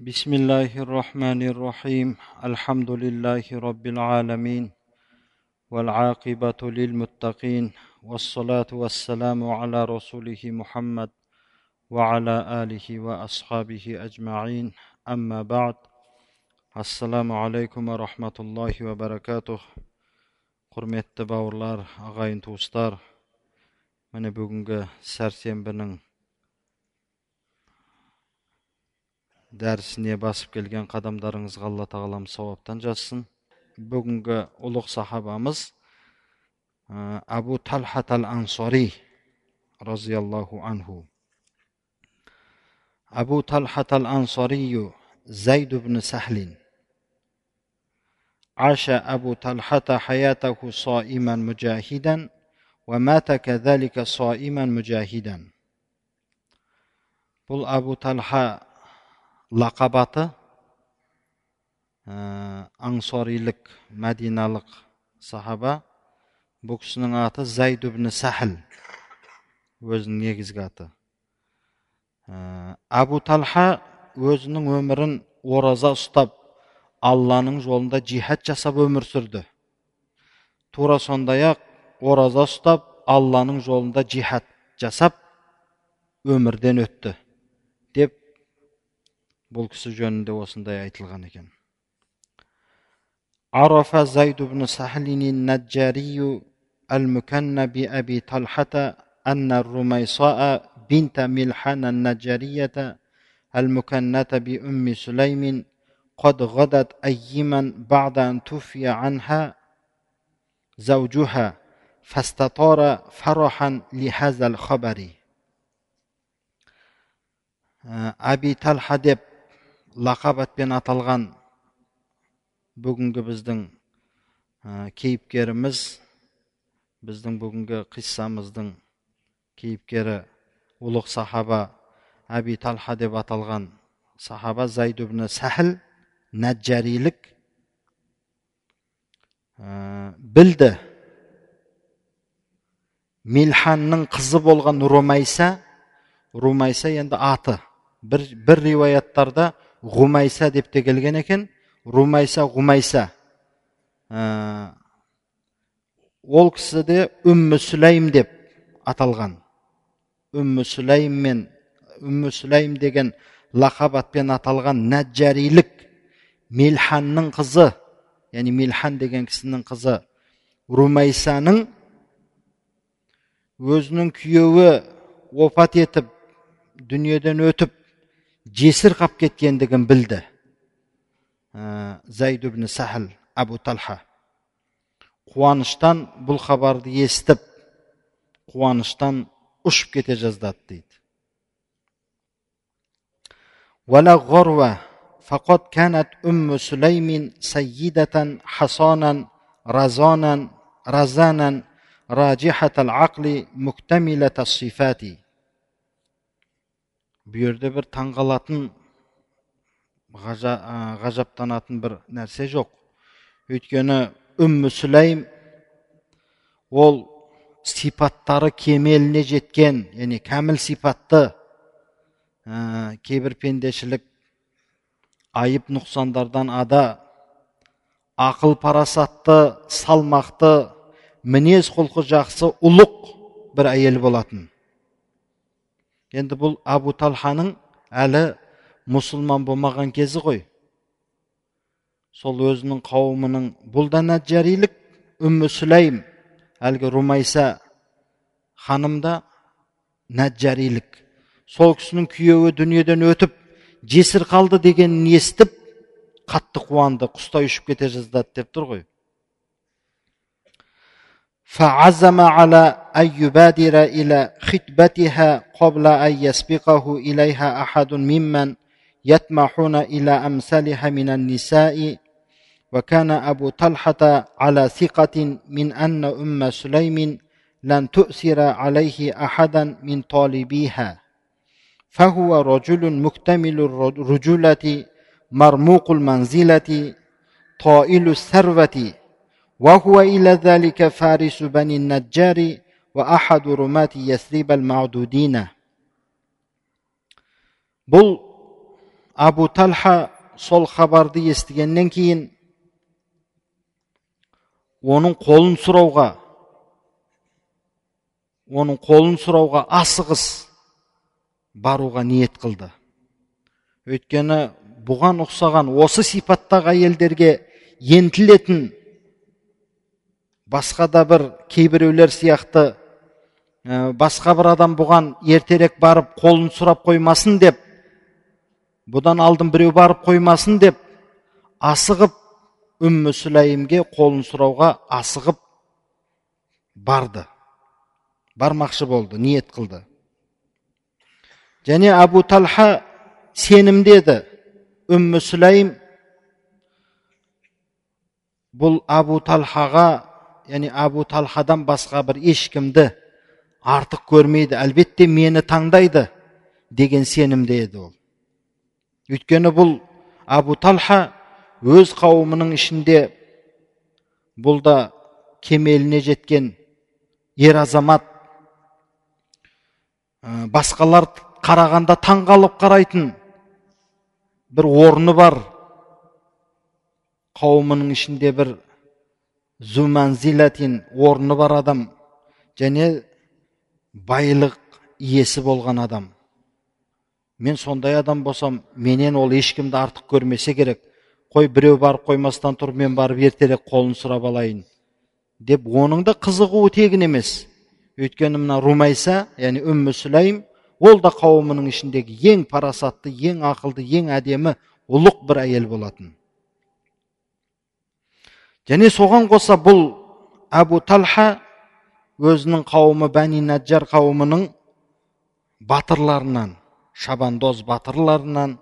بسم الله الرحمن الرحيم. الحمد لله رب العالمين والعاقبة للمتقين والصلاة والسلام على رسوله محمد وعلى آله وأصحابه أجمعين. أما بعد السلام عليكم ورحمة الله وبركاته. قرمت باورلار أغاين توستار من بوغنغ سرسين بنن дәрісіне басып келген қадамдарыңызға алла тағалам сауаптан жазсын бүгінгі ұлық сахабамыз абу талхат ал ансари разиаллаху анху أبو طلحة الأنصاري زيد بن سهل عاش أبو طلحة حياته صائما مجاهدا ومات كذلك صائما مجاهدا бұл абу талха лақабаты аңсорилік мәдиналық сахаба бұл кісінің аты зайд ибн өзінің негізгі аты. Абу талха өзінің өмірін ораза ұстап алланың жолында жихад жасап өмір сүрді. Тура сондай ақ ораза ұстап алланың жолында жихад жасап өмірден өтті деп бұл кісі жөнінде осындай айтылған екен عرف زيد بن سهل النجاري المكنى بأبي طلحة أن الرميصاء بنت ملحان النجارية المكنة بأم سليم قد غدت أيما بعد أن توفي عنها زوجها فاستطار فرحا لهذا الخبر أبي طلحة деп лақап атпен аталған бүгінгі біздің кейіпкеріміз біздің бүгінгі қиссамыздың кейіпкері ұлық сахаба әби талха деп аталған сахаба зайд ибн сәхіл нәджарилік білді. Милханның қызы болған румайса румайса енді аты. Бір, бір риуаяттарда ғумайса деп те келген екен румайса ғумайса ол кісі де үммі сүлейм деп аталған үммі сүлейм мен үммі сүлейм деген лақап атпен аталған нәджарилік милханның қызы яғни милхан деген кісінің қызы румайсаның өзінің күйеуі опат етіп дүниеден өтіп жесір қап кеткендігін білді ә, зайд ибн сахл абу талха қуаныштан бұл хабарды естіп қуаныштан ұшып кете жаздады дейді ولا غروة فقد كانت أم سليم سيدة حصانا رزانا رزانا راجحة العقل مكتملة الصفات бұл жерде бір таңғалатын ғажаптанатын бір нәрсе жоқ. Өйткені үммі сүлейм ол сипаттары кемеліне жеткен яғни кәміл сипатты ә, кейбір пендешілік айып нұқсандардан ада ақыл парасатты салмақты мінез құлқы жақсы ұлық бір әйел болатын. Енді бұл абу талханың әлі мұсылман болмаған кезі ғой сол өзінің қауымының бұл да нәджарилік үммі сүлейм әлгі румайса ханым да нәджарилік сол кісінің күйеуі дүниеден өтіп жесір қалды дегенін естіп қатты қуанды құстай ұшып кете жаздады деп тұр ғой فعزم على أن يبادر إلى خطبتها قبل أن يسبقه إليها أحد ممن يطمحون إلى أمثالها من النساء. وكان أبو طلحة على ثقة من أن أم سليم لن تؤثر عليه أحدا من طالبيها. فهو رجل مكتمل الرجولة مرموق المنزلة طائل الثروة. وهو إلى ذلك فارس بني النجار وأحد رماة يثرب المعدودين бұл абу талха сол хабарды естігеннен кейін оның қолын сұрауға оның қолын сұрауға асығыс баруға ниет қылды өйткені бұған ұқсаған осы сипаттағы әйелдерге ентілетін басқа да бір кейбіреулер сияқты басқа бір адам бұған ертерек барып қолын сұрап қоймасын деп бұдан алдын біреу барып қоймасын деп асығып үммі сүләйімге қолын сұрауға асығып барды. Бармақшы болды ниет қылды. Және абу талха сенімді еді үммі сүләйім бұл абу талхаға яғни абу талхадан басқа бір ешкімді артық көрмейді әлбетте мені таңдайды деген сенімде еді ол өйткені бұл абу талха өз қауымының ішінде бұл да кемеліне жеткен ер азамат басқалар қарағанда таңғалып қарайтын бір орны бар қауымының ішінде бір зуманзилатин орны бар адам және байлық иесі болған адам мен сондай адам болсам менен ол ешкімді артық көрмесе керек қой біреу барып қоймастан тұр мен барып ертерек қолын сұрап алайын деп оның да қызығуы тегін емес өйткені мына румайса яғни үммі сүлайым ол да қауымының ішіндегі ең парасатты ең ақылды ең әдемі ұлық бір әйел болатын және соған қоса бұл әбу талха өзінің қауымы бәни наджар қауымының батырларынан шабандоз батырларынан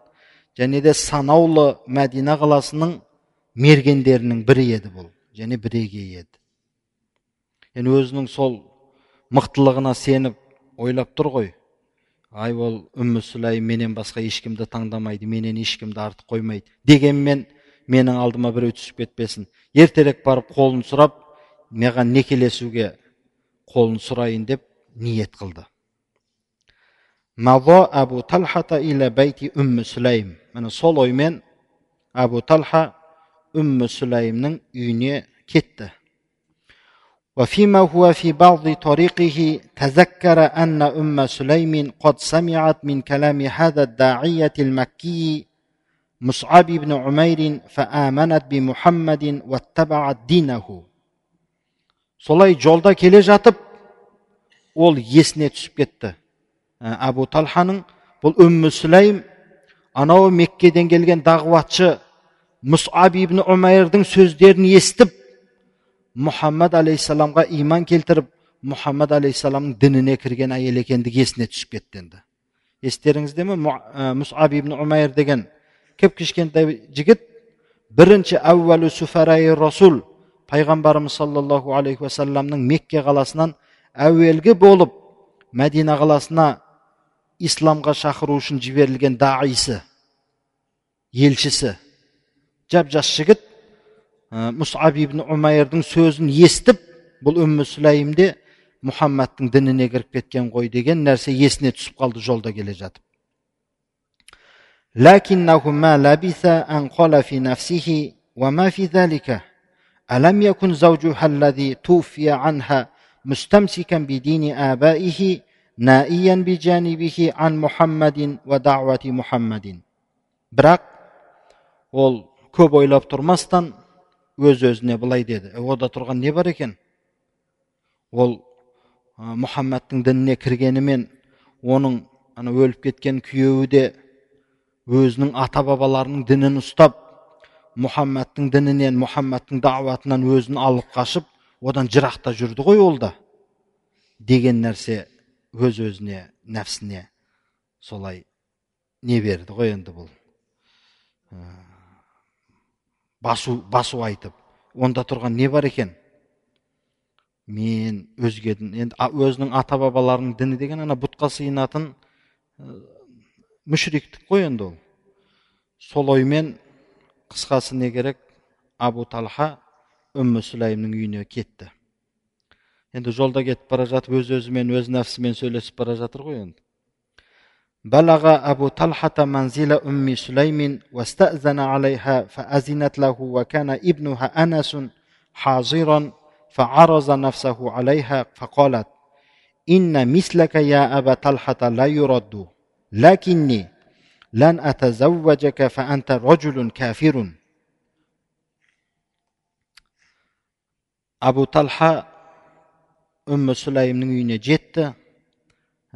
және де санаулы мәдина қаласының мергендерінің бірі еді бұл және бірегейі еді. Енді өзінің сол мықтылығына сеніп ойлап тұр ғой. Ай ол сүләйім менен басқа ешкімді таңдамайды менен ешкімді артық қоймайды. Дегенмен менің алдыма біреу түсіп кетпесін ертерек барып қолын сұрап маған некелесуге қолын сұрайын деп ниет қылды мазо абу талхата иля бәйти үммі сүләйім міне сол оймен абу талха үммі сүләйімнің үйіне кетті وفيما هو في بعض طريقه تذكر أن أم سليم قد سمعت من كلام هذا الداعية المكي مصعب بن عمير فآمنت بمحمد واتبعت دينه солай жолда келе жатып ол есіне түсіп кетті әбу талханың бұл үммі сүләйім анау меккеден келген дағуатшы мұсаб ибн умайрдың сөздерін естіп мұхаммад алейхисаламға иман келтіріп мұхаммад алейхисаламның дініне кірген әйел екендігі есіне түсіп кетті енді естеріңізде ме мұсаб ибн умайр деген кіп кішкентай жігіт бірінші әуәлі суфарай расул пайғамбарымыз саллаллаху алейхи уассаламның мекке қаласынан әуелгі болып мәдина қаласына исламға шақыру үшін жіберілген даисы елшісі жап жас жігіт мұсаб ибн умайрдың сөзін естіп бұл үммі сүләйімде мұхаммадтың дініне кіріп кеткен ғой деген нәрсе есіне түсіп қалды жолда келе жатып لكنه ما لبث أن قال في نفسه وما في ذلك ألم يكن زوجها الذي توفي عنها مستمسكا بدين آبائه نائيا بجانبه عن محمد ودعوة محمد бірақ ол көп ойлап тұрмастан өз өзіне былай деді ода тұрған не бар екен ол мұхаммадтың дініне кіргенімен оның ана өліп кеткен күйеуі де өзінің ата бабаларының дінін ұстап мұхаммадтың дінінен мұхаммадтың дауатынан өзін алып қашып одан жырақта жүрді ғой ол да. Деген нәрсе өз өзіне нәпсіне солай не берді ғой енді бұл. Басу басу айтып. Онда тұрған не бар екен? Мен өзге енді өзінің ата бабаларының діні деген ана бұтқа сыйынатын мүшриктік қой енді ол сол оймен қысқасы не керек абу талха үммі сүләйімнің үйіне кетті енді жолда кетіп бара жатып өз өзімен өз нәпсімен сөйлесіп бара жатыр ғой енді بلغ أبو طلحة منزل أم سليم واستأذن عليها فأذنت له وكان ابنها أنس حاضرا فعرض نفسه عليها فقالت إن مثلك يا أبا طلحة لا يرد lakinni lan atazavvajaka fa anta rajulun kafirun abu talha үмі сүләйімнің үйіне жетті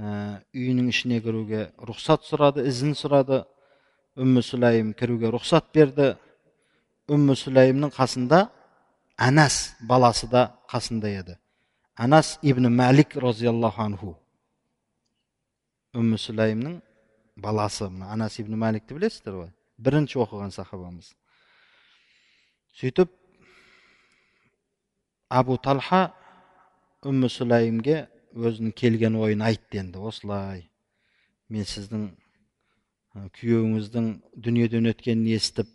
үйінің ішіне кіруге рұқсат сұрады ізін сұрады үмі сүләйім кіруге рұқсат берді үмі сүләйімнің қасында әнәс баласы да қасында еді әнәс ибн мәлик разиаллаху анху үммі сүлайымның баласы мына анас ибн мәликті білесіздер ғой бірінші оқыған сахабамыз сөйтіп абу талха үммі сүлайымге өзінің келген ойын айтты енді осылай мен сіздің күйеуіңіздің дүниеден өткенін естіп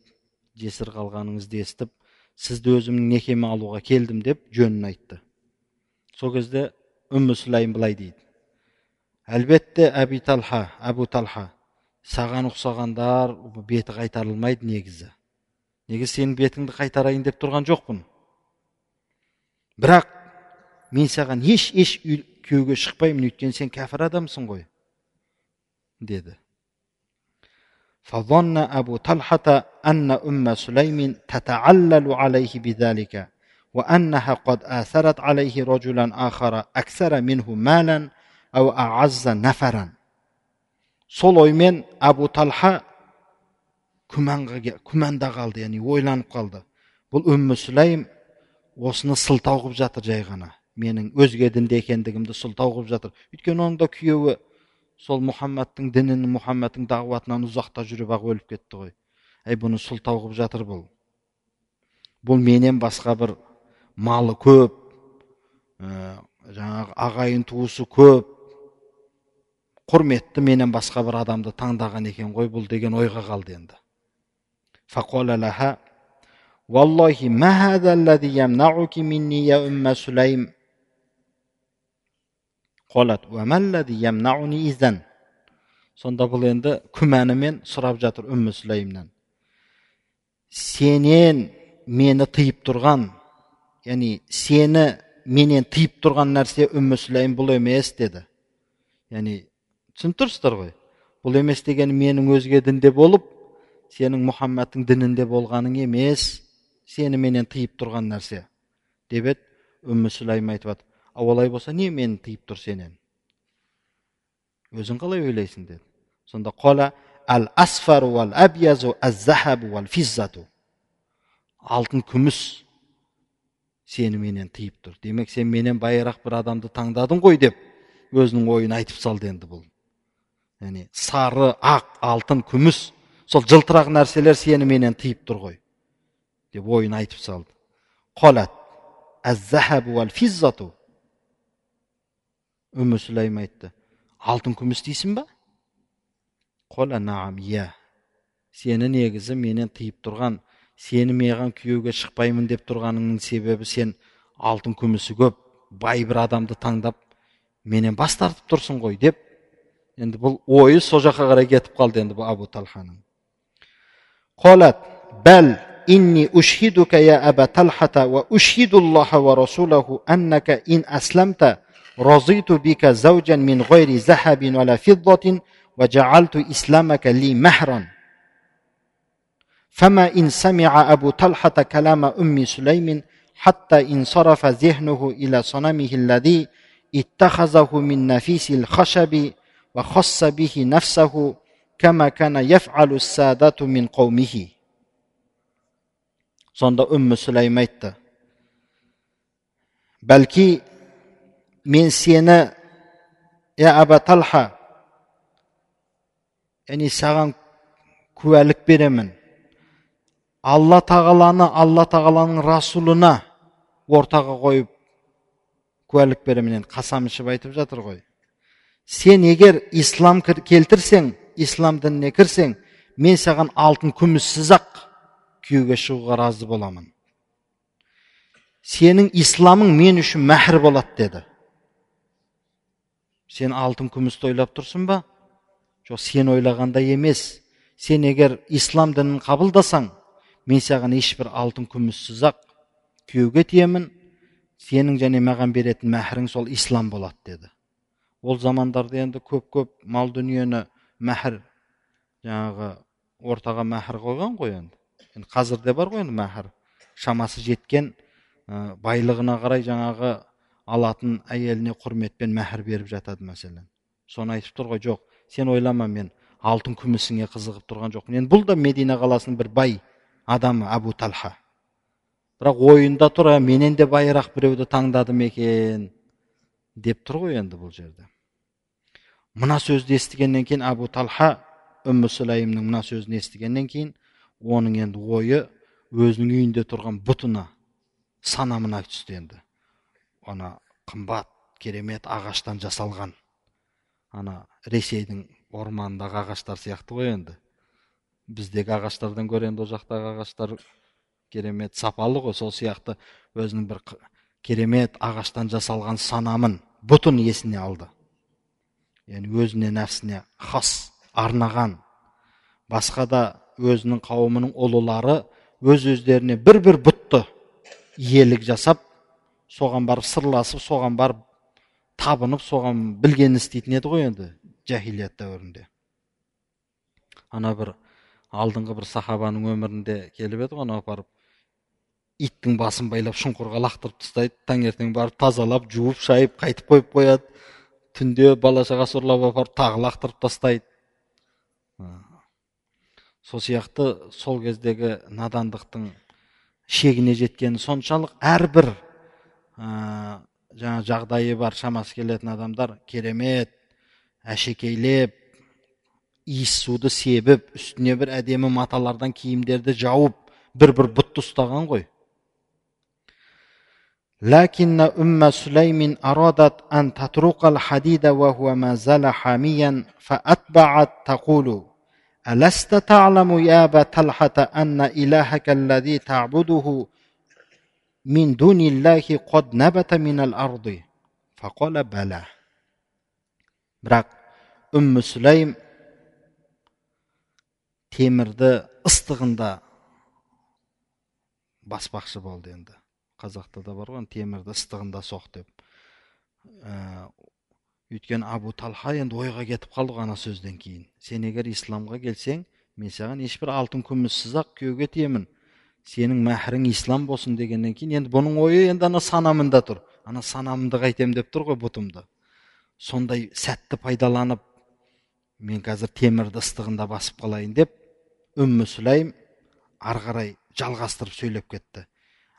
жесір қалғаныңызды естіп сізді өзімнің некеме алуға келдім деп жөнін айтты сол кезде үммі сүлайым былай дейді әлбетте әби талха әбу талха саған ұқсағандар беті қайтарылмайды негізі неге сенің бетіңді қайтарайын деп тұрған жоқпын бірақ мен саған еш еш күйеуге шықпаймын өйткені сен кәпір адамсың ғой деді فظن أبو طلحة أن أم سليم تتعلل عليه بذلك وأنها قد آثرت عليه رجلا آخر أكثر منه مالا ау аазза нафаран сол оймен әбу талха күмәнға күмәнда қалды яғни ойланып қалды. Бұл үммі сүләйм осыны сылтау қылып жатыр жай ғана. Менің өзге дінде екендігімді сылтау қылып жатыр. Өйткені оның да күйеуі сол мұхаммадтың дінін мұхаммадтың дағуатынан ұзақта жүріп ақ өліп кетті ғой. Әй бұны сылтау қылып жатыр бұл. Бұл менен басқа бір малы көп ә, жаңағы ағайын туысы көп құрметті менен басқа бір адамды таңдаған екен ғой бұл деген ойға қалды енді сонда бұл енді күмәнімен сұрап жатыр үмі сүлеймнан сенен мені тыйып тұрған яғни сені менен тыйып тұрған нәрсе үмі сүлейм бұл емес деді яғни түсініп тұрсыздар ғой. Бұл емес деген менің өзге дінде болып сенің мұхаммадтың дінінде болғаның емес сені менен тыйып тұрған нәрсе. Деп еді сүлайым айтып жатыр ал олай болса не мені тыйып тұр сенен? Өзің қалай ойлайсың? деді. Сонда қола әл асфару вал физзату алтын күміс сені менен тыйып тұр. Демек сен менен байырақ бір адамды таңдадың ғой деп өзінің ойын айтып салды енді бұл. Яғни сары ақ алтын күміс. Сол жылтырақ нәрселер сені менен тыйып тұр ғой деп ойын айтып салды. Қолат үмі сүлейм айтты. Алтын күміс дейсің ба? Қола наам иә. Сені негізі менен тыйып тұрған сені маған күйеуге шықпаймын деп тұрғаныңның себебі сен алтын күмісі көп бай бір адамды таңдап менен бас тартып тұрсың ғой деп енді бұл ойы сол жаққа қарай кетіп қалды енді бұл абу талханың қолат бәл إني أشهدك يا أبا طلحة وأشهد الله ورسوله أنك إن أسلمت رضيت بك زوجا من غير ذهب ولا فضة وجعلت إسلامك لي مهرا فما إن سمع أبو طلحة كلام أم سليم حتى انصرف ذهنه إلى صنمه الذي اتخذه من نفيس الخشب وخص به نفسه كما كان يفعل السادة من قومه сонда үммі сүлейм айтты бәлки мен сені я аба талха яғни саған куәлік беремін алла тағаланы алла тағаланың расулына ортаға қойып куәлік беремін енді қасам ішіп айтып жатыр ғой сен егер ислам келтірсең ислам дініне кірсең мен саған алтын күміссіз ақ күйеуге шығуға разы боламын. Сенің исламың мен үшін мәһір болады деді. Сен алтын күмісті ойлап тұрсың ба? Жоқ сен ойлағандай емес. Сен егер ислам дінін қабылдасаң мен саған ешбір алтын күміссіз ақ күйеуге тиемін. Сенің және маған беретін мәһірің сол ислам болады деді. Ол замандарда енді көп көп мал дүниені мәһір жаңағы ортаға мәһір қойған ғой енді. Енді қазір де бар ғой енді мәһір шамасы жеткен ә, байлығына қарай жаңағы алатын әйеліне құрметпен мәһір беріп жатады мәселен. Соны айтып тұр ғой жоқ сен ойлама мен алтын күмісіңе қызығып тұрған жоқпын. Енді бұл да медина қаласының бір бай адамы абу талха. Бірақ ойында тұр менен де байырақ біреуді таңдадым екен деп тұр ғой енді бұл жерде. Мына сөзді естігеннен кейін абу талха үммі сүлайымның мына сөзін естігеннен кейін оның енді ойы өзінің үйінде тұрған бұтына санамына түсті енді. Ана қымбат керемет ағаштан жасалған ана ресейдің орманындағы ағаштар сияқты ғой енді. Біздегі ағаштардан гөрі енді ол жақтағы ағаштар керемет сапалы ғой сол сияқты өзінің бір керемет ағаштан жасалған санамын бұтын есіне алды. Яғни өзіне нәпсіне хас арнаған басқа да өзінің қауымының ұлылары өз өздеріне бір бір бұтты иелік жасап соған барып сырласып соған барып табынып соған білгенін істейтін еді ғой енді жахилият дәуірінде. Ана бір алдыңғы бір сахабаның өмірінде келіп еді ғой анау барып иттің басын байлап шұңқырға лақтырып тастайды таңертең барып тазалап жуып шайып қайтып қойып қояды. Түнде бала шағасы ұрлап апарып тағы лақтырып тастайды. Сол сияқты сол кездегі надандықтың шегіне жеткені соншалық әрбір ә, жаңа жағдайы бар шамасы келетін адамдар керемет әшекейлеп иіс суды себіп үстіне бір әдемі маталардан киімдерді жауып бір бір бұтты ұстаған ғой. لكن أم سليم أرادت أن تطرق الحديد وهو ما زال حاميا فأتبعت تقول ألست تعلم يا أبا طلحة أن إلهك الذي تعبده من دون الله قد نبت من الأرض؟ فقال بلى. أم سليم sulaym temirni istig'inda bosmoqchi bo'ldi endi қазақта да бар ғой темірді ыстығында соқ деп. Ә, өйткені абу талха енді ойға кетіп қалды ғой ана сөзден кейін. Сен егер исламға келсең мен саған ешбір алтын күміссіз ақ күйеуге тиемін. Сенің мәһірің ислам болсын дегеннен кейін енді бұның ойы енді ана санамында тұр. Ана санамымды қайтем деп тұр ғой бұтымды. Сондай сәтті пайдаланып мен қазір темірді ыстығында басып қалайын деп үммі сүлайм ары қарай жалғастырып сөйлеп кетті.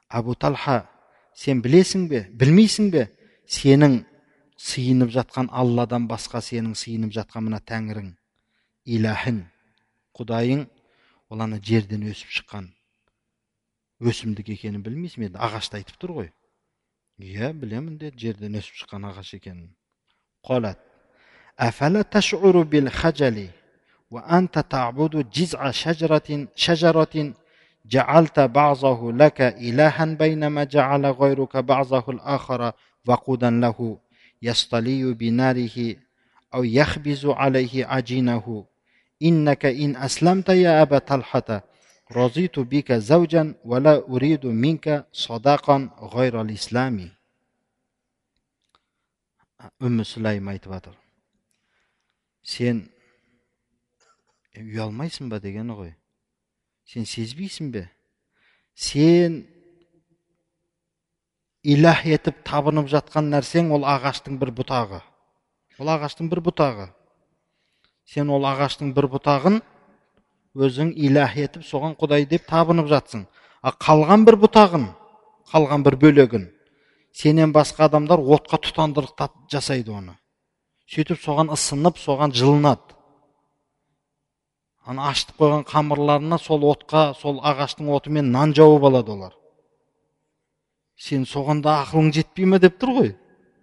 Абу талха сен білесің бе білмейсің бе сенің сыйынып жатқан алладан басқа сенің сыйынып жатқан мына тәңірің иләһің құдайың ол ана жерден өсіп шыққан өсімдік екенін білмейсің енді ағашты айтып тұр ғой. Иә білемін де, жерден өсіп шыққан ағаш екенін. Қолат جعلت بعضه لك إلها بينما جعل غيرك بعضه الآخر وقودا له يصطلي بناره أو يخبز عليه عجينه إنك إن أسلمت يا أبا طلحة رضيت بك زوجا ولا أريد منك صداقا غير الإسلام أم سليم айтып жатыр сен ұялмайсың ба дегені ғой сен сезбейсің бе сен иләх етіп табынып жатқан нәрсең ол ағаштың бір бұтағы ол ағаштың бір бұтағы сен ол ағаштың бір бұтағын өзің иләх етіп соған құдай деп табынып жатсың а қалған бір бұтағын қалған бір бөлегін сенен басқа адамдар отқа тұтандырып жасайды оны сөйтіп соған ысынып соған жылынады ана ашытып қойған қамырларына сол отқа сол ағаштың отымен нан жауып алады олар. Сен соған да ақылың жетпей ме деп тұр ғой?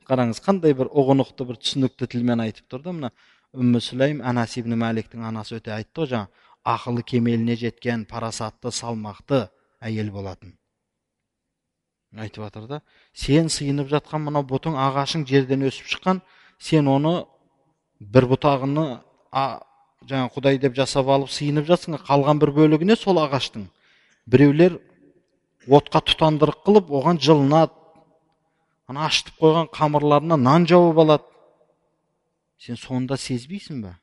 Қараңыз қандай бір ұғынықты бір түсінікті тілмен айтып тұр да мына үммі сүлейм анас ибн мәликтің анасы өте айтты ғой жаңа ақылы кемеліне жеткен парасатты салмақты әйел болатын айтып жатыр да сен сыйынып жатқан мынау бұтың ағашың жерден өсіп шыққан сен оны бір бұтағыны жаңа құдай деп жасап алып сыйынып жатсың қалған бір бөлігіне сол ағаштың? Біреулер отқа тұтандырық қылып оған жылынады ана ашытып қойған қамырларына нан жауып алады. Сен сонда сезбейсің ба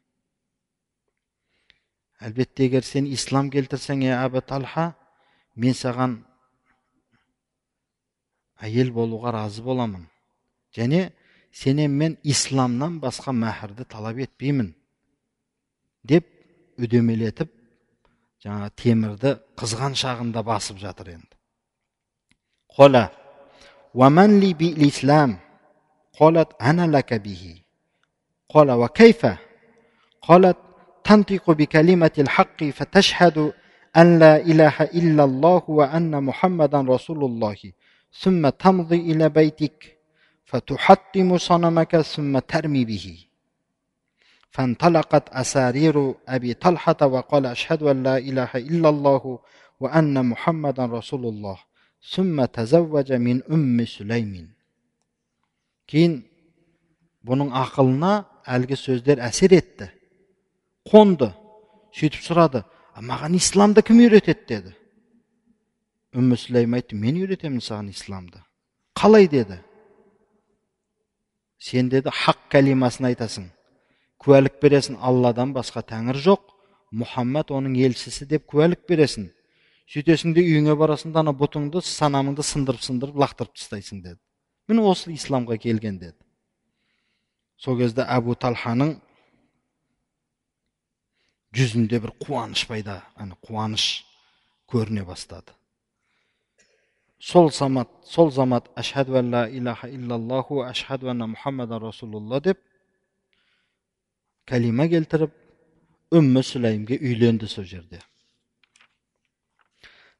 әлбетте егер сен ислам келтірсең е әбі талха мен саған әйел болуға разы боламын. Және сенен мен исламнан басқа мәһірді талап етпеймін. деп үдемелетіп жаңа темірді қызған шағында басып жатыр енді قال ومن لي بالإسلام قالت أنا لك به قال وكيف قالت تنطق بكلمة الحق فتشهد أن لا إله إلا الله وأن محمدا رسول الله ثم تمضي إلى بيتك فتحطم صنمك ثم ترمي به فانطلقت أسارير أبي طلحة وقال أشهد أن لا إله إلا الله وأن محمدا رسول الله ثم تزوج من أم سليم кейін бұның ақылына әлгі сөздер әсер етті қонды сөйтіп сұрады маған исламды кім үйретеді деді үмі сүлейм айтты мен үйретемін саған исламды қалай деді сен деді хақ кәлимасын айтасың куәлік бересің алладан басқа тәңір жоқ. Мұхаммад оның елшісі деп куәлік бересің сөйтесің де үйіңе барасың да ана бұтыңды санамыңды сындырып сындырып лақтырып тастайсың деді. Міне осы исламға келген деді. Сол кезде әбу талханың жүзінде бір қуаныш пайда ана қуаныш көріне бастады. Сол замат сол замат ашхаду ла илаха иллаллаху ашхаду анна мұхаммадан расулулла деп кәлима келтіріп үммі сүлеймге үйленді сол жерде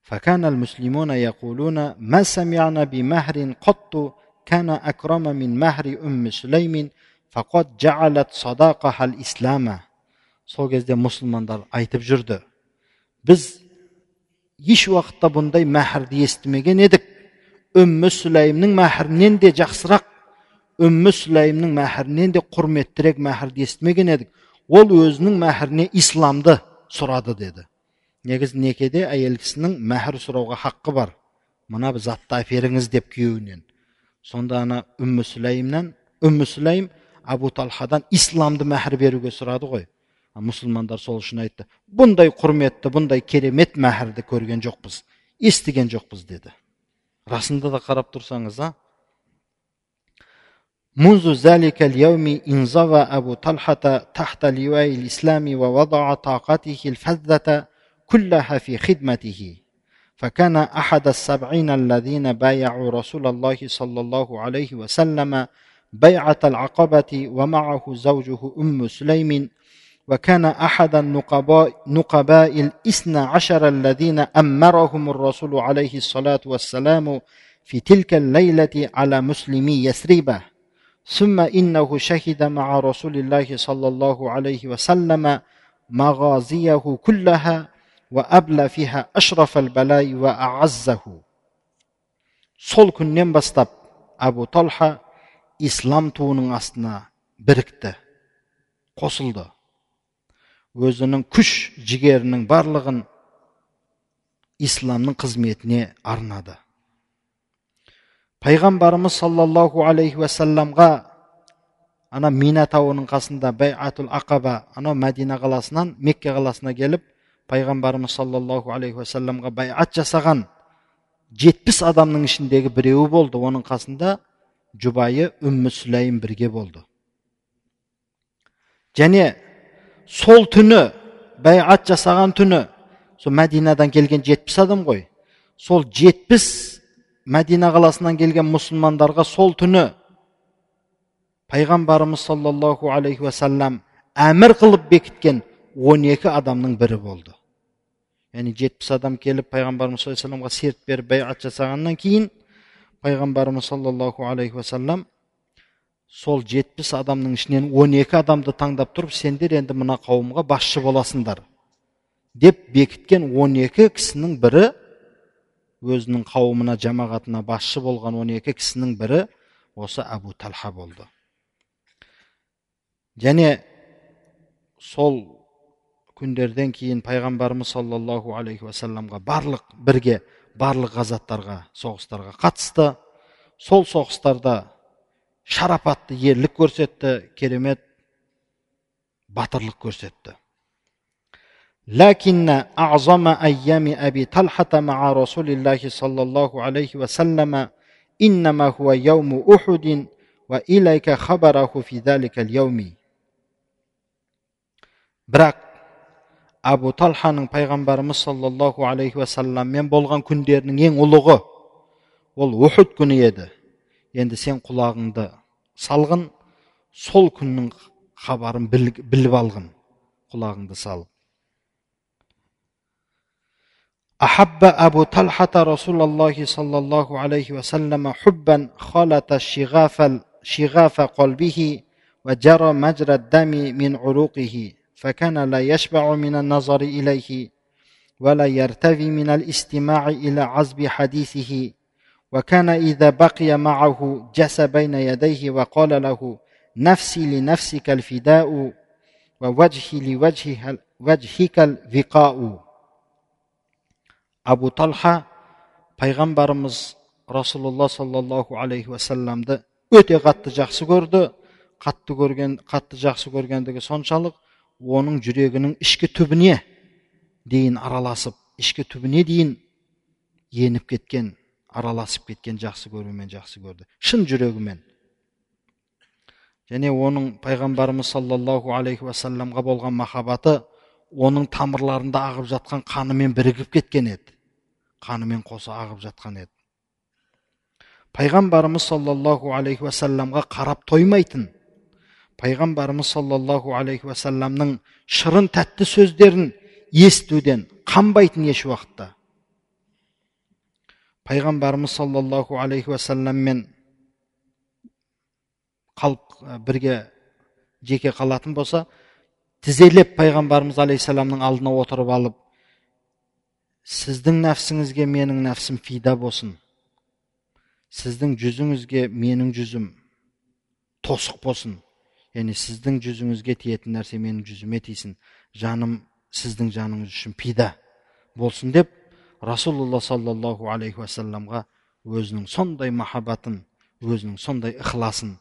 فكان المسلمون يقولون ما سمعنا بمهر قط كان أكرم من مهر أم سليم فقد جعلت صداقها الإسلام сол кезде мұсылмандар айтып жүрді біз еш уақытта бұндай мәһірді естімеген едік үммі сүлейімнің мәһірінен де жақсырақ үммі сүлейімнің мәһірінен де құрметтірек мәһірді естімеген едік ол өзінің мәһіріне исламды сұрады деді негізі некеде әйел кісінің мәһір сұрауға хаққы бар мына затты әперіңіз деп күйеуінен сонда ана үммі сүлейімнен үммі сүлейім абу талхадан исламды мәһір беруге сұрады ғой мұсылмандар сол үшін айтты бұндай құрметті бұндай керемет мәһірді көрген жоқпыз естіген жоқпыз деді расында да қарап тұрсаңыз а منذ ذلك اليوم انزوى أبو طلحة تحت لواء الإسلام ووضع طاقته الفذة كلها في خدمته. فكان أحد السبعين الذين بايعوا رسول الله صلى الله عليه وسلم بيعة العقبة ومعه زوجه أم سليم. وكان أحد النقباء نقباء الاثنى عشر الذين أمرهم الرسول عليه الصلاة والسلام في تلك الليلة على مسلمي يثربه ثم إنه شهد مع رسول الله صلى الله عليه وسلم مغازيه كلها وأبلى فيها أشرف البلاء وأعزه сол күннен бастап әбу талха ислам туының астына бірікті қосылды өзінің күш жігерінің барлығын исламның қызметіне арнады пайғамбарымыз саллаллаху алейхи уассаламға ана мина тауының қасында байатул ақаба анау мәдина қаласынан мекке қаласына келіп пайғамбарымыз саллаллаху алейхи уассаламға байат жасаған жетпіс адамның ішіндегі біреуі болды оның қасында жұбайы үммі сүлейім бірге болды және сол түні байат жасаған түні сол мәдинадан келген жетпіс адам ғой сол жетпіс мәдина қаласынан келген мұсылмандарға сол түні пайғамбарымыз саллаллаху алейхи уассалам әмір қылып бекіткен 12 адамның бірі болды. Яғни жетпіс адам келіп пайғамбарымыз саллаллаху алейхи серт беріп байғат жасағаннан кейін пайғамбарымыз саллаллаху алейхи уассалам сол жетпіс адамның ішінен 12 адамды таңдап тұрып сендер енді мына қауымға басшы боласыңдар деп бекіткен 12 кісінің бірі өзінің қауымына жамағатына басшы болған 12 кісінің бірі осы әбу талха болды. Және сол күндерден кейін пайғамбарымыз саллаллаху алейхи уассаламға барлық бірге барлық ғазаттарға соғыстарға қатысты. Сол соғыстарда шарапатты ерлік көрсетті керемет батырлық көрсетті. لكن أعظم أيام أبي طلحة مع رسول الله صلى الله عليه وسلم إنما هو يوم أحد وإليك خبره في ذلك اليوم бірақ абу талханың пайғамбарымыз саллаллаху алейхи уассаламмен болған күндерінің ең ұлығы ол ухуд күні еді енді сен құлағыңды салғын сол күннің хабарын біліп алғын құлағыңды салып أحب أبو طلحة رسول الله صلى الله عليه وسلم حبا خالط شغاف شغاف قلبه وجرى مجرى الدم من عروقه فكان لا يشبع من النظر إليه ولا يرتوي من الاستماع إلى عزب حديثه وكان إذا بقي معه جس بين يديه وقال له نفسي لنفسك الفداء ووجهي لوجهك وجهك الوقاء. Абу талха пайғамбарымыз расулалла саллаллаху алейхи уассаламды өте қатты жақсы көрді қатты көрген қатты жақсы көргендігі соншалық оның жүрегінің ішкі түбіне дейін араласып ішкі түбіне дейін еніп кеткен араласып кеткен жақсы көрумен жақсы көрді шын жүрегімен және оның пайғамбарымыз саллаллаху алейхи уассаламға болған махаббаты оның тамырларында ағып жатқан қанымен бірігіп кеткен еді қанымен қоса ағып жатқан еді. Пайғамбарымыз саллаллаху алейхи уассаламға қарап тоймайтын пайғамбарымыз саллаллаху алейхи уассаламның шырын тәтті сөздерін естуден қанбайтын еш уақытта. Пайғамбарымыз саллаллаху алейхи уассаламмен қалып бірге жеке қалатын болса тізелеп пайғамбарымыз алейхисаламның алдына отырып алып сіздің нәпсіңізге менің нәпсім фида болсын сіздің жүзіңізге менің жүзім тосық болсын яғни сіздің жүзіңізге тиетін нәрсе менің жүзіме тисін жаным сіздің жаныңыз үшін пида болсын деп расулалла саллаллаху алейхи уассаламға өзінің сондай махаббатын өзінің сондай ықыласын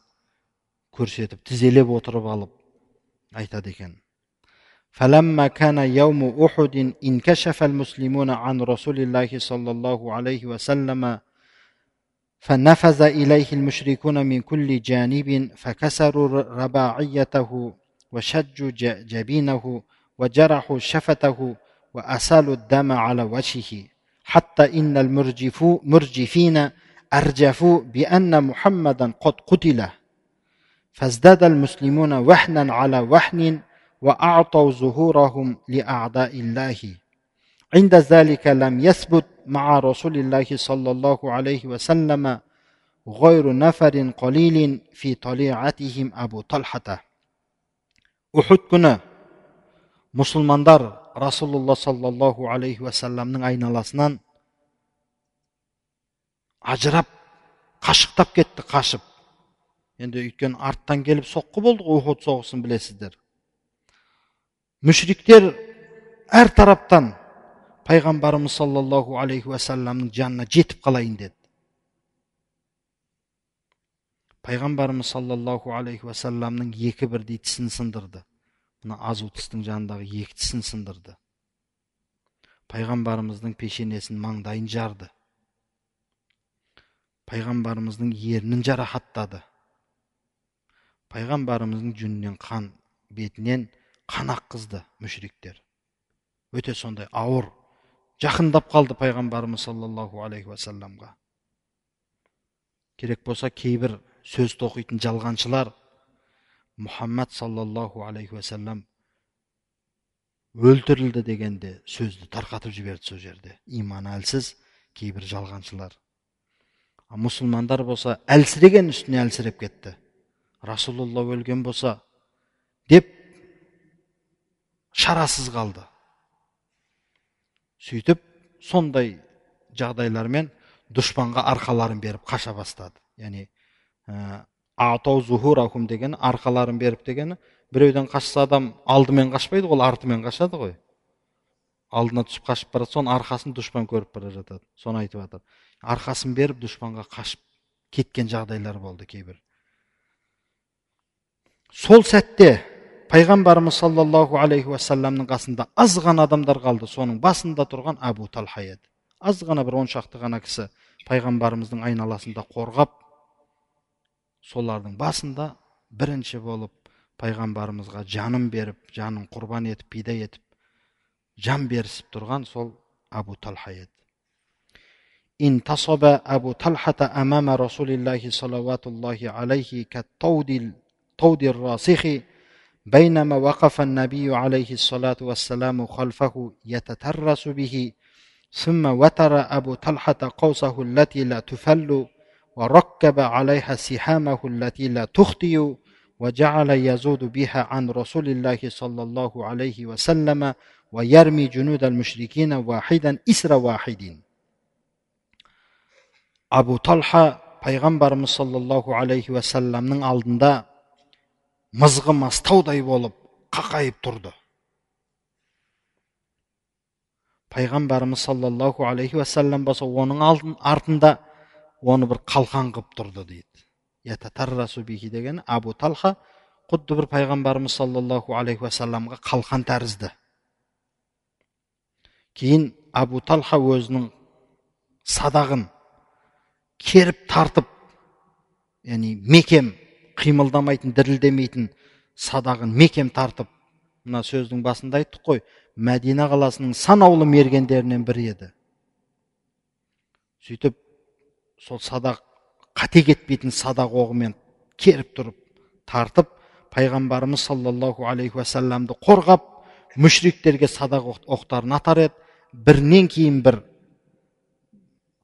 көрсетіп тізелеп отырып алып айтады екен فلما كان يوم أحد انكشف المسلمون عن رسول الله صلى الله عليه وسلم فنفذ إليه المشركون من كل جانب فكسروا رباعيته وشجوا جبينه وجرحوا شفته وأسالوا الدم على وجهه حتى إن المرجفين أرجفوا بأن محمدا قد قتل فازداد المسلمون وحنا على وحن وأعطوا ظهورهم لأعداء الله عند ذلك لم يثبت مع رسول الله صلى الله عليه وسلم غير نفر قليل في طليعتهم أبو طلحة Ухуд күні мұсылмандар расулулла саллаллаху алейхи уассаламның айналасынан ажырап қашықтап кетті қашып енді өйткені арттан келіп соққы болды ғой ухуд соғысын білесіздер мүшриктер әр тараптан пайғамбарымыз саллаллаху алейхи уассаламның жанына жетіп қалайын деді пайғамбарымыз саллаллаху алейхи уассаламның екі бірдей тісін сындырды мына азу тістің жанындағы екі тісін сындырды пайғамбарымыздың пешенесін маңдайын жарды пайғамбарымыздың ернін жарақаттады пайғамбарымыздың жүнінен қан бетінен қан аққызды мүшриктер. Өте сондай ауыр жақындап қалды пайғамбарымыз саллаллаху алейхи уассаламға керек болса кейбір сөз тоқитын жалғаншылар мұхаммад саллаллаху алейхи уассалам өлтірілді дегенде сөзді тарқатып жіберді сол жерде. Иманы әлсіз кейбір жалғаншылар. Мұсылмандар болса әлсіреген үстіне әлсіреп кетті. Расулалла өлген болса деп шарасыз қалды. Сөйтіп сондай жағдайлармен дұшпанға арқаларын беріп қаша бастады. Яғни атау зухурахум деген арқаларын беріп дегені біреуден қашса адам алдымен қашпайды ғой ол артымен қашады ғой. Алдына түсіп қашып бара соның арқасын дұшпан көріп бара жатады. Соны айтып жатыр. Арқасын беріп дұшпанға қашып кеткен жағдайлар болды кейбір. Сол сәтте пайғамбарымыз саллаллаху алейхи уассаламның қасында аз ғана адамдар қалды соның басында тұрған абу талха еді аз ғана бір он шақты ғана кісі пайғамбарымыздың айналасында қорғап солардың басында бірінші болып пайғамбарымызға жанын беріп жанын құрбан етіп пида етіп жан берісіп тұрған сол абу талха еді انتصب أبو طلحة أمام رسول الله صلوات الله عليه كالطود الطود الراسخ بينما وقف النبي عليه الصلاة والسلام خلفه يتترس به ثم وتر أبو طلحة قوسه التي لا تفل وركب عليها سهامه التي لا تخطئ وجعل يزود بها عن رسول الله صلى الله عليه وسلم ويرمي جنود المشركين واحدا إسر واحد. أبو طلحة پیغمبرمز صلی الله علیه و سلم نن oldinda мызғымас таудай болып қақайып тұрды. Пайғамбарымыз саллаллаху алейхи уассалам болса оның алдын, артында оны бір қалқан қылып тұрды дейді. Бихи деген абу талха құдды бір пайғамбарымыз саллаллаху алейхи уассаламға қалқан тәрізді. Кейін абу талха өзінің садағын керіп тартып яғни мекем қимылдамайтын дірілдемейтін садағын мекем тартып мына сөздің басында айттық қой мәдина қаласының санаулы мергендерінен бірі еді сөйтіп сол садақ қате кетпейтін садақ оғымен керіп тұрып тартып пайғамбарымыз саллаллаху алейхи уассаламды қорғап мүшриктерге садақ оқтарын атар еді. Бірінен кейін бір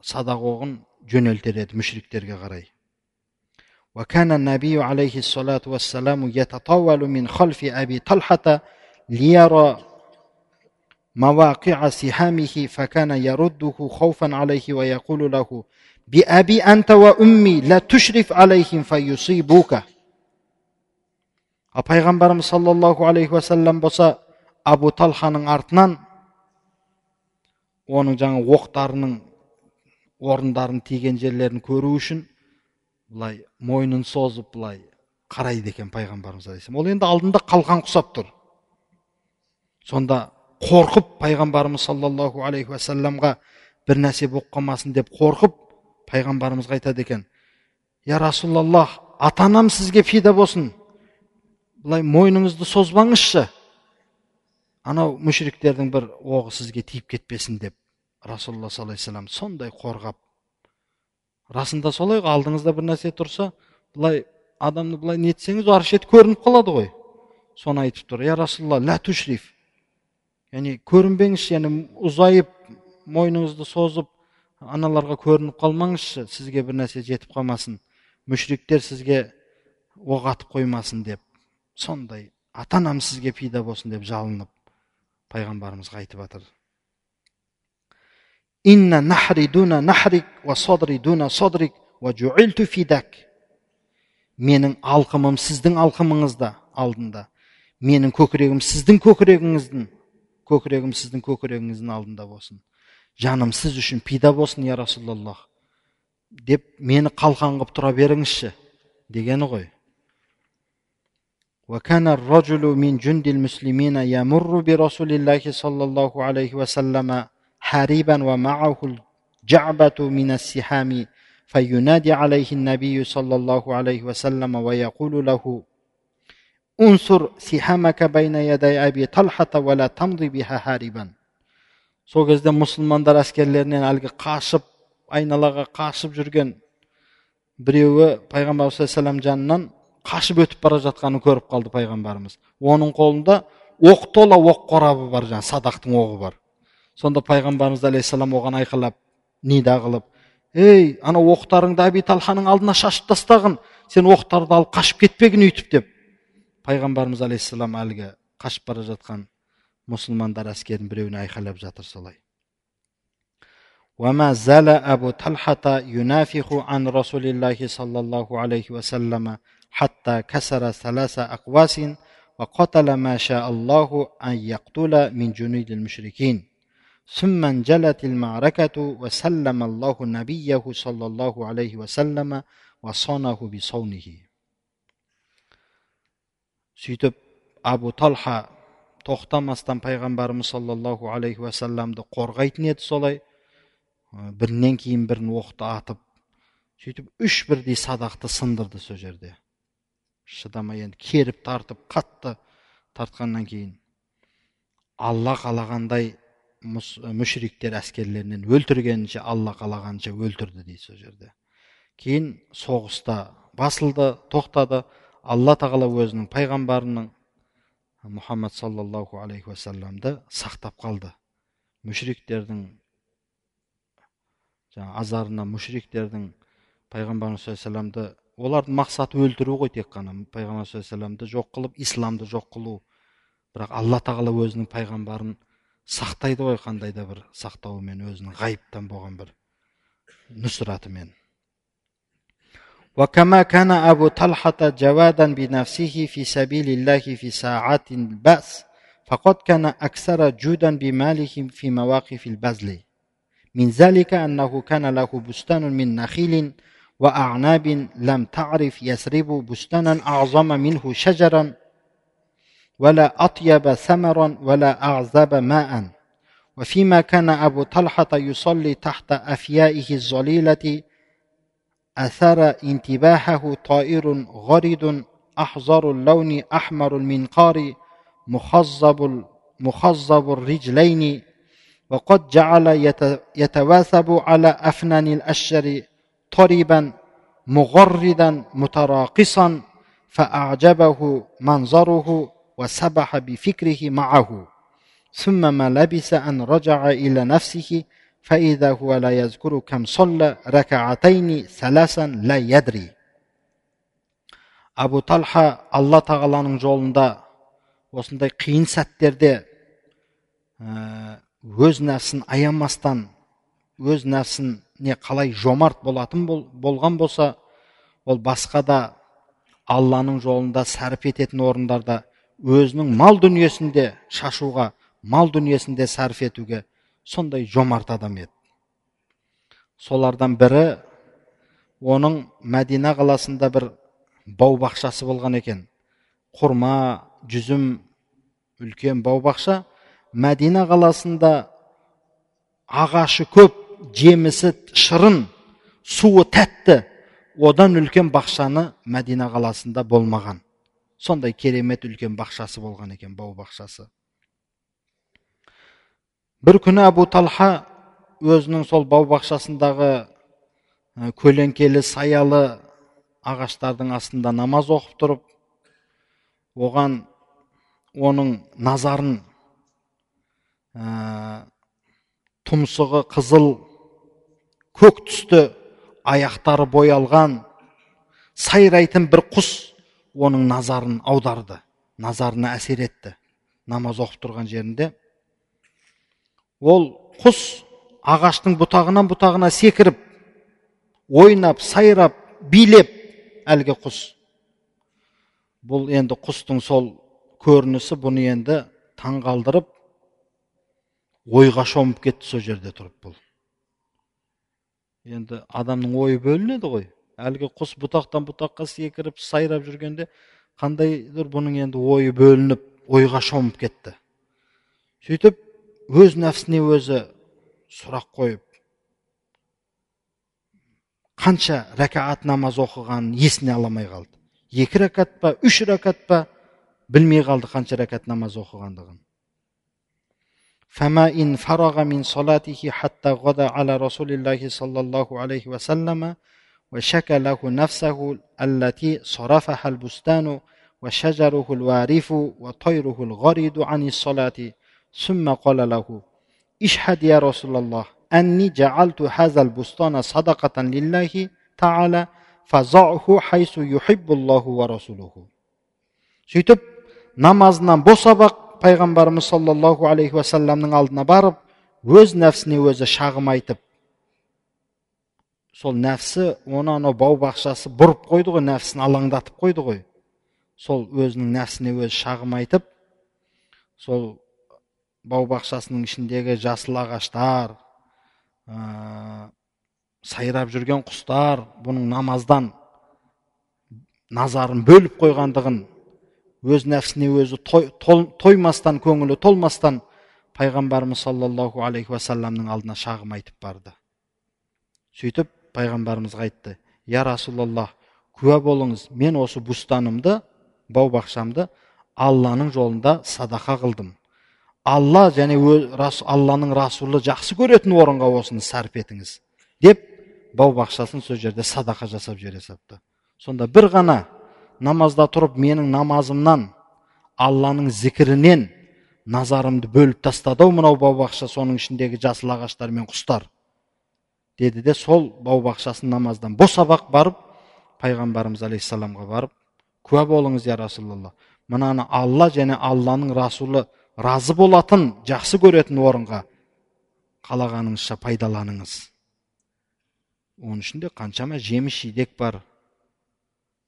садақ оғын жөнелтер еді мүшриктерге қарай. وكان النبي عليه الصلاة والسلام يتطاول من خلف أبي طلحة ليرى مواقع سهامه فكان يرده خوفا عليه ويقول له بأبي أنت وأمي لا تشرف عليهم فيصيبوك пайғамбарымыз саллаллаху алейхи уассалам болса абу талханың артынан оның жаңа оқтарының орындарын тиген жерлерін көру үшін былай мойнын созып былай қарайды екен пайғамбарымыз алейхисалам ол енді алдында қалқан құсап тұр. Сонда қорқып пайғамбарымыз саллаллаху алейхи уассаламға бір нәрсе болып қалмасын деп қорқып пайғамбарымызға айтады екен. Я расулаллах ата анам сізге фида болсын. Былай мойныңызды созбаңызшы. Анау мүшіріктердің бір оғы сізге тиіп кетпесін деп расулалла саллаллаху алейhi сондай қорғап расында солай ғой алдыңызда бір нәрсе тұрса былай адамды былай нетсеңіз ар шеті көрініп қалады ғой. Соны айтып тұр. Я расулалла лә тушриф яғни көрінбеңізші яғни ұзайып мойныңызды созып аналарға көрініп қалмаңызшы сізге бір нәрсе жетіп қалмасын. Мүшриктер сізге оқ атып қоймасын деп. Сондай ата анам сізге пида болсын деп жалынып пайғамбарымызға айтып жатыр инна нахри дуна нахрик ва содри дуна содрик ва жуилту фидак менің алқымым сіздің алқымыңызда алдында менің көкірегім сіздің көкірегіңіздің көкірегім сіздің көкірегіңіздің алдында болсын жаным сіз үшін пида болсын я расулаллах деп мені қалқан қылып тұра беріңізші дегені ғой وكان الرجل من جند المسلمين يمر برسول الله صلى الله عليه وسلم حاربا ومعه الجعبة من السحام فينادي عليه النبي صلى الله عليه وسلم ويقول له انصر سحامك بين يدي أبي طلحة ولا تمضي بها هاربا сол кезде мұсылмандар әскерлерінен әлгі қашып айналаға қашып жүрген біреуі пайғамбар саллаллаху жанынан қашып өтіп бара жатқанын көріп қалды пайғамбарымыз оның қолында оқ тола оқ қорабы бар жаңағы садақтың оғы бар сонда пайғамбарымыз алейхисалам оған айқайлап нида қылып ей анау оқтарыңды әби талханың алдына шашып тастағын сен оқтарды алып қашып кетпегін үйтіп деп пайғамбарымыз алейхисалам әлгі қашып бара жатқан мұсылмандар әскерінің біреуіне айқайлап жатыр солай وما زال أبو طلحة ينافق عن رسول الله صلى الله عليه وسلم حتى كسر ثلاث أقواس وقتل ما شاء الله أن يقتل من جنود المشركين ثم انجلت المعركة وسلم الله نبيه صلى الله عليه وسلم وصانه بصونه сөйтіп абу талха тоқтамастан пайғамбарымыз саллаллаху алейхи уассаламды қорғайтын еді солай бірінен кейін бірін оқты атып сөйтіп үш бірдей садақты сындырды сол жерде шыдамай енді керіп тартып қатты тартқаннан кейін алла қалағандай мүшриктер әскерлерінен өлтіргенінше алла қалағанша өлтірді дейді сол жерде. Кейін соғыста басылды тоқтады. Алла тағала өзінің пайғамбарының мұхаммад саллаллаху алейхи уассаламды сақтап қалды. Мүшриктердің жаңа азарына мүшриктердің пайғамбарымыз саллаллаху олардың мақсаты өлтіру ғой тек қана. Пайғамбар саллаллаху жоқ қылып исламды жоқ қылу. Бірақ алла тағала өзінің пайғамбарын сақтайды ғой қандай да бір сақтауымен өзінің ғайыптан болған бір нұсратымен وكما كان أبو طلحة جوادا بنفسه في سبيل الله في ساعات البأس فقد كان أكثر جودا بماله في مواقف البذل من ذلك أنه كان له بستان من نخيل وأعناب لم تعرف يسرب بستانا أعظم منه شجرا ولا أطيب ثمرا ولا أعذب ماء. وفيما كان أبو طلحة يصلي تحت أفيائه الظليلة أثار انتباهه طائر غرد أحزر اللون أحمر المنقار مخضب مخضب الرجلين. وقد جعل يتواثب على أفنان الأشجر طربا مغردا متراقصا فأعجبه منظره وسبح بفكره معه ثم ما لبث أن رجع إلى نفسه فإذا هو لا يذكر كم صلى ركعتين ثلاثا لا يدري абу талха алла тағаланың жолында осындай қиын сәттерде өз нәпсін аямастан өз нәпсіне қалай жомарт болатын бол, болған болса ол басқа да алланың жолында сәріп ететін орындарда өзінің мал дүниесінде шашуға мал дүниесінде сәріп етуге сондай жомарт адам еді. Солардан бірі оның мәдина қаласында бір бау бақшасы болған екен. Құрма жүзім үлкен бау бақша. Мәдина қаласында ағашы көп жемісі шырын суы тәтті. Одан үлкен бақшаны мәдина қаласында болмаған. Сондай керемет үлкен бақшасы болған екен бау бақшасы. Бір күні әбу талха өзінің сол бау бақшасындағы көлеңкелі саялы ағаштардың астында намаз оқып тұрып оған оның назарын ә, тұмсығы қызыл көк түсті аяқтары боялған сайрайтын бір құс оның назарын аударды назарына әсер етті намаз оқып тұрған жерінде. Ол құс ағаштың бұтағынан бұтағына секіріп ойнап сайрап билеп әлгі құс. Бұл енді құстың сол көрінісі бұны енді таңғалдырып ойға шомып кетті сол жерде тұрып бұл. Енді адамның ойы бөлінеді ғой әлгі құс бұтақтан бұтаққа секіріп сайрап жүргенде қандайдыр бұның енді ойы бөлініп ойға шомып кетті сөйтіп өз нәпсіне өзі сұрақ қойып қанша рәкаат намаз оқығанын есіне аламай қалды екі рәкат па үш рәкат па білмей қалды қанша рәкат намаз оқығандығын فما إن فرغ من صلاته حتى غدا على رسول الله صلى الله عليه وسلم وشكى له نفسه التي صرفها البستان وشجره الوارف وطيره الغريد عن الصلاة ثم قال له اشهد يا رسول الله أني جعلت هذا البستان صدقة لله تعالى فضعه حيث يحب الله ورسوله сөйтіп намазынан босап пайғамбарымыз саллаллаху алейхи уассаламның алдына барып өз нәпсіне өзі шағым айтып сол нәпсі оны анау бау бақшасы бұрып қойды ғой нәпсін алаңдатып қойды ғой. Сол өзінің нәпсіне өзі шағым айтып сол бау бақшасының ішіндегі жасыл ағаштар ә, сайрап жүрген құстар бұның намаздан назарын бөліп қойғандығын өз нәпсіне өзі той, тоймастан көңілі толмастан пайғамбарымыз саллаллаху алейхи уассаламның алдына шағым айтып барды. Сөйтіп пайғамбарымызға айтты. Я расулаллах куә болыңыз мен осы бұстанымды бау бақшамды алланың жолында садақа қылдым. Алла және алланың расулы жақсы көретін орынға осыны сарп етіңіз деп бау бақшасын сол жерде садақа жасап жібере салыпты. Сонда бір ғана намазда тұрып менің намазымнан алланың зікірінен назарымды бөліп тастады ау мынау бау бақша соның ішіндегі жасыл ағаштар мен құстар. Деді де сол бау бақшасын намаздан босабақ барып пайғамбарымыз алейхисаламға барып куә болыңыз я расулалла мынаны алла және алланың расулы разы болатын жақсы көретін орынға қалағаныңызша пайдаланыңыз оның ішінде қаншама жеміс жидек бар.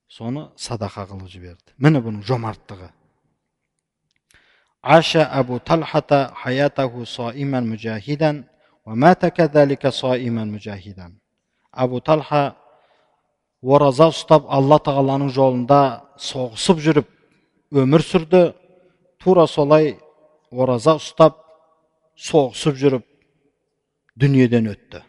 Соны садақа қылып жіберді. Міне бұның жомарттығы. Аша абу талхата хаятаху соиман мужахидан мата кадалика соиман мужахидан абу талха ораза ұстап алла тағаланың жолында соғысып жүріп өмір сүрді тура солай ораза ұстап соғысып жүріп дүниеден өтті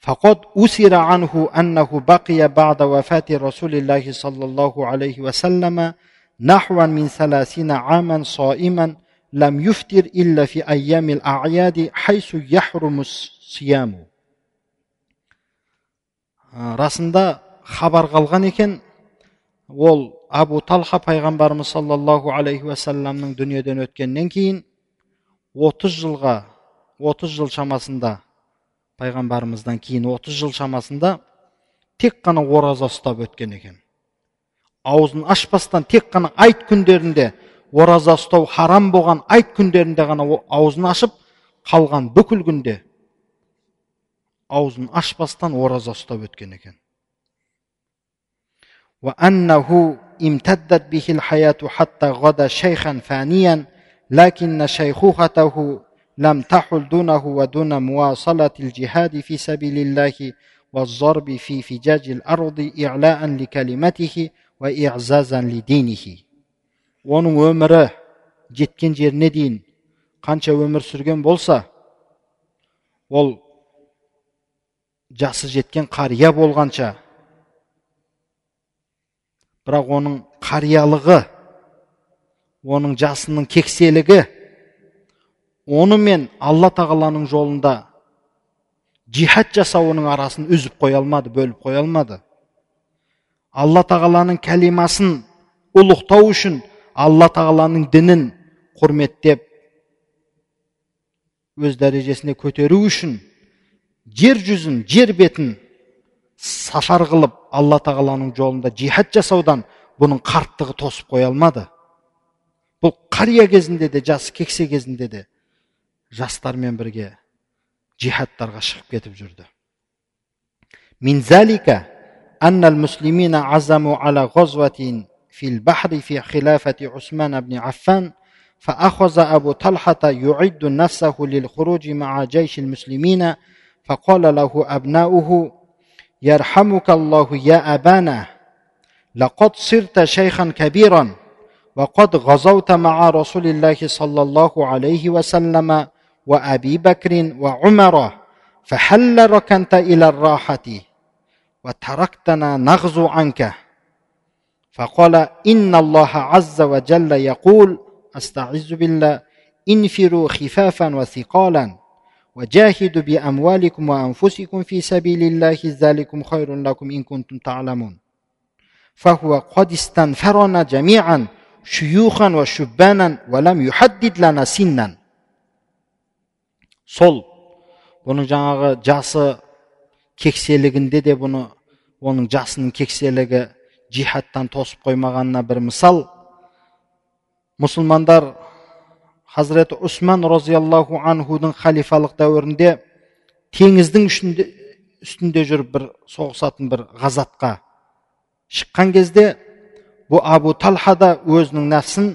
فقد أسر عنه أنه بقي بعد وفاة رسول الله صلى الله عليه وسلم نحو من ثلاثين عاما صائما لم يفطر إلا في أيام الأعياد حيث يحرم الصيام расында хабар қалған екен ол абу талха пайғамбарымыз саллаллаху алейхи уассаламның дүниеден өткеннен кейін 30 жылға 30 жыл шамасында пайғамбарымыздан кейін 30 жыл шамасында тек қана ораза ұстап өткен екен аузын ашпастан тек қана айт күндерінде ораза ұстау харам болған айт күндерінде ғана аузын ашып қалған бүкіл күнде аузын ашпастан ораза ұстап өткен екен وأنه امتدت به الحياة حتى غدا شيخا فانيا لكن شيخوخته لم تحل دونه ودون مواصلة الجهاد في سبيل الله والضرب في فجاج الأرض إعلاء لكلمته وإعزازا لدينه оның өмірі жеткен жеріне дейін қанша өмір сүрген болса ол жасы жеткен қария болғанша бірақ оның қариялығы оның жасының кекселігі оны мен алла тағаланың жолында жихад жасауының арасын үзіп қоя алмады бөліп қоя алмады. Алла тағаланың кәлимасын ұлықтау үшін алла тағаланың дінін құрметтеп өз дәрежесіне көтеру үшін жер жүзін жер бетін сафар қылып алла тағаланың жолында жихад жасаудан бұның қарттығы тосып қоя алмады. Бұл қария кезінде де жас кексе кезінде де жастармен бірге жихадтарға шығып кетіп жүрді. من في البحر في خلافة عثمان بن عفان فأخذ أبو طلحة يعد نفسه للخروج مع جيش المسلمين فقال له أبناؤه يرحمك الله يا أبانا لقد صرت شيخا كبيرا وقد غزوت مع رسول الله صلى الله عليه وسلم وأبي بكر وعمر فهل ركنت إلى الراحة وتركتنا نغزو عنك. فقال إن الله عز وجل يقول أستعذ بالله انفروا خفافا وثقالا وجاهدوا بأموالكم وأنفسكم في سبيل الله ذلكم خير لكم إن كنتم تعلمون فهو قد استنفرنا جميعا شيوخا وشبانا ولم يحدد لنا سنا сол бұның жаңағы жасы кекселігінде де бұны оның жасының кекселігі жихадтан тосып қоймағанына бір мысал мұсылмандар хазіреті усман разиаллаху анхудың халифалық дәуірінде теңіздің үстінде, үстінде жүріп бір соғысатын бір ғазатқа шыққан кезде бұл абу талха да өзінің нәпсін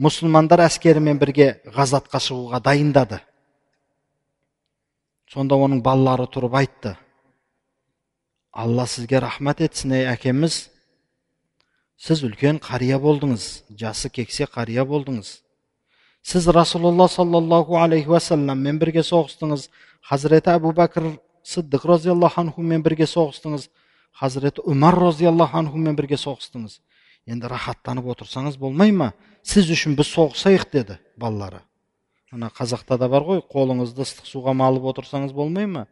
мұсылмандар әскерімен бірге ғазатқа шығуға дайындады сонда оның балалары тұрып айтты алла сізге рахмат етсін ей әкеміз сіз үлкен қария болдыңыз жасы кексе қария болдыңыз. Сіз расулалла саллаллаху алейхи уассаламмен бірге соғыстыңыз. Хазіреті әбу бәкір сыддық разиаллаху анхумен бірге соғыстыңыз. Хазіреті умар разиаллаху анхумен бірге соғыстыңыз. Енді рахаттанып отырсаңыз болмай ма? Сіз үшін біз соғысайық деді балалары. Ана қазақта да бар ғой қолыңызды ыстық суға малып отырсаңыз болмай ма?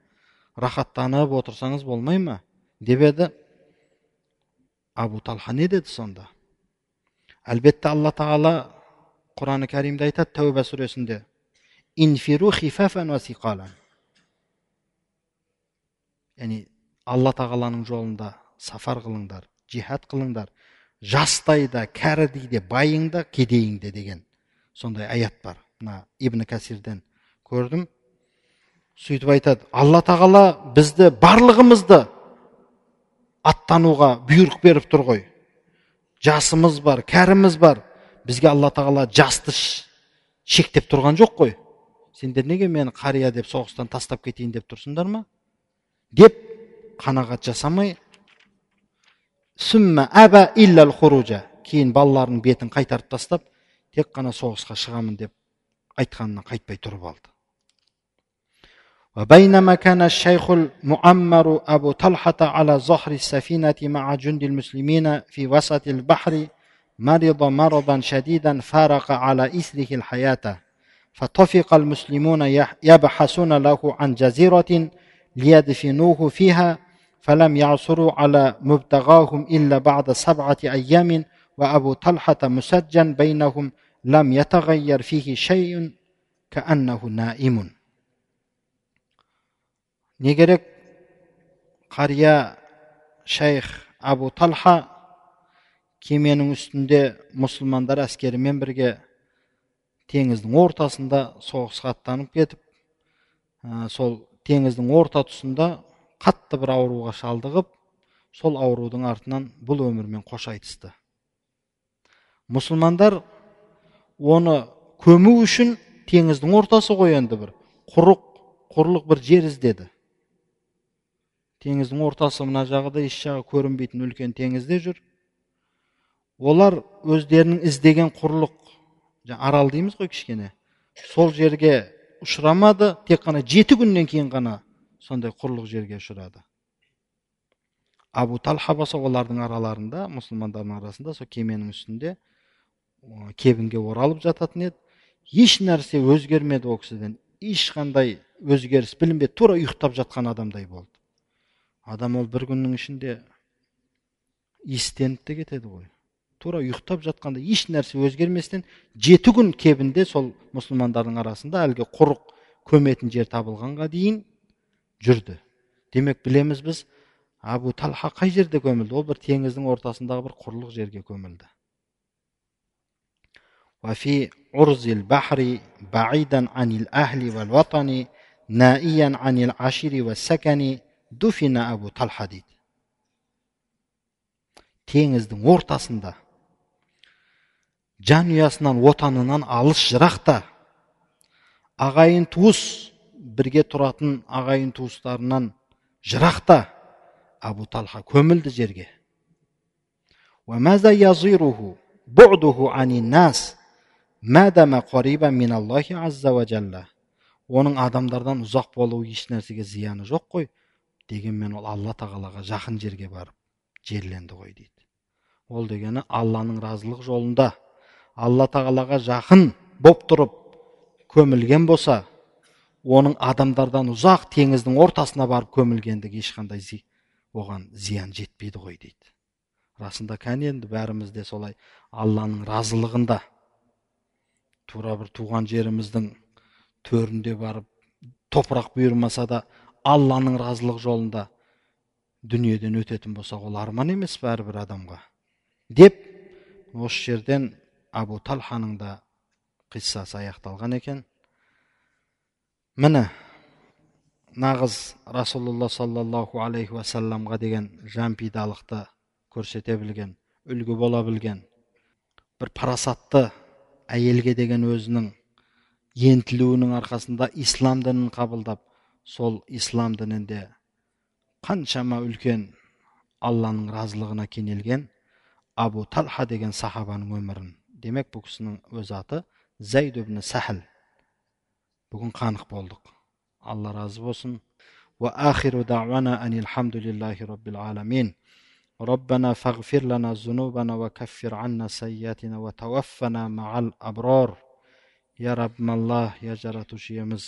Рахаттанып отырсаңыз болмай ма? Деп еді. Абу талха не деді сонда әлбетте алла тағала құраны кәрімде айтады тәуба сүресінде инфиру хифафан яғни алла тағаланың жолында сафар қылыңдар жихад қылыңдар жастай да кәрідей де байың да кедейің де деген сондай аят бар мына ибн кәсирден көрдім сөйтіп айтады алла тағала бізді барлығымызды аттануға бұйрық беріп тұр ғой. Жасымыз бар кәріміз бар. Бізге алла тағала жасты шектеп тұрған жоқ қой. Сендер неге мені қария деп соғыстан тастап кетейін деп тұрсыңдар ма? Деп қанағат жасамай әбә кейін балаларының бетін қайтарып тастап тек қана соғысқа шығамын деп айтқанынан қайтпай тұрып алды. وبينما كان الشيخ المؤمر أبو طلحة على ظهر السفينة مع جند المسلمين في وسط البحر مرض مرضا شديدا فارق على إثره الحياة. فطفق المسلمون يبحثون له عن جزيرة ليدفنوه فيها فلم يعثروا على مبتغاهم إلا بعد سبعة أيام وأبو طلحة مسجن بينهم لم يتغير فيه شيء كأنه نائم. Не керек қария шайх абу талха кеменің үстінде мұсылмандар әскерімен бірге теңіздің ортасында соғысқа аттанып кетіп сол теңіздің орта тұсында қатты бір ауруға шалдығып сол аурудың артынан бұл өмірмен қош айтысты мұсылмандар оны көму үшін теңіздің ортасы ғой енді бір құрық құрлық бір жер іздеді теңіздің ортасы мына жағыда еш жағы көрінбейтін үлкен теңізде жүр. Олар өздерінің іздеген құрлық арал дейміз ғой кішкене. Сол жерге ұшырамады тек қана жеті күннен кейін ғана сондай құрлық жерге ұшырады. Абу талха болса олардың араларында мұсылмандардың арасында сол кеменің үстінде кебінге оралып жататын еді. Еш нәрсе өзгермеді ол кісіден. Ешқандай өзгеріс білінбеді тура ұйықтап жатқан адамдай болды адам ол бір күннің ішінде иістеніп те кетеді ғой тура ұйықтап жатқанда еш нәрсе өзгерместен жеті күн кебінде сол мұсылмандардың арасында әлгі құрық көметін жер табылғанға дейін жүрді демек білеміз біз абу талха қай жерде көмілді ол бір теңіздің ортасындағы бір құрлық жерге көмілді وفي عرض البحر بعيدا عن الأهل والوطن نائيا عن العشير والسكن дуфина абу талха дейді. Теңіздің ортасында жанұясынан отанынан алыс жырақта ағайын туыс бірге тұратын ағайын туыстарынан жырақта абу талха көмілді жерге. Оның адамдардан ұзақ болуы еш нәрсеге зияны жоқ қой. Дегенмен ол алла тағалаға жақын жерге барып жерленді ғой дейді. Ол дегені алланың разылық жолында алла тағалаға жақын боп тұрып көмілген болса оның адамдардан ұзақ теңіздің ортасына барып көмілгендігі ешқандай зи, оған зиян жетпейді ғой дейді. Расында кәне енді бәріміз де солай алланың разылығында тура бір туған жеріміздің төрінде барып топырақ бұйырмаса да алланың разылық жолында дүниеден өтетін болсақ ол арман емес бәрібір адамға? Деп осы жерден абу талханың да қиссасы аяқталған екен. Міне нағыз расулалла саллаллаху алейхи уассаламға деген жанпидалықты көрсете білген үлгі бола білген бір парасатты әйелге деген өзінің ентілуінің арқасында ислам дінін қабылдап сол ислам дінінде қаншама үлкен алланың разылығына кенелген абу талха деген сахабаның өмірін демек бұл кісінің өз аты зәйд ибн сәхіл бүгін қанық болдық алла разы болсын وآخر دعوانا أن الحمد لله رب العالمين ربنا فاغفر لنا ذنوبنا وكفر عنا سيئاتنا وتوفنا مع الأبرار يا رب الله يا жаратушиеміз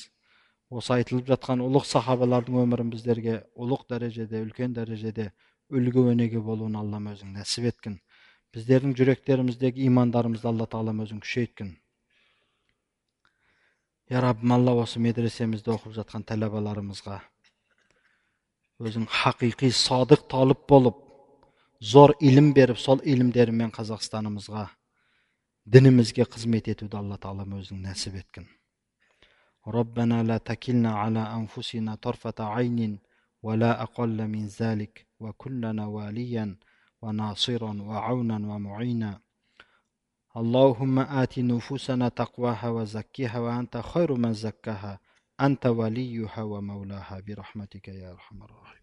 осы айтылып жатқан ұлық сахабалардың өмірін біздерге ұлық дәрежеде үлкен дәрежеде үлгі өнеге болуын аллам өзің нәсіп еткін біздердің жүректеріміздегі имандарымызды алла тағалам өзің күшейткін. Я раббым алла осы медресемізде оқып жатқан тәләбаларымызға өзің хақиқи садық талып болып зор илім беріп сол илімдерімен қазақстанымызға дінімізге қызмет етуді алла тағалам өзің нәсіп еткін. ربنا لا تكلنا على أنفسنا طرفة عين ولا أقل من ذلك وكلنا واليا وناصرا وعونا ومعينا. اللهم آت نفوسنا تقواها وزكيها وأنت خير من زكاها. أنت وليها ومولاها برحمتك يا أرحم الراحمين.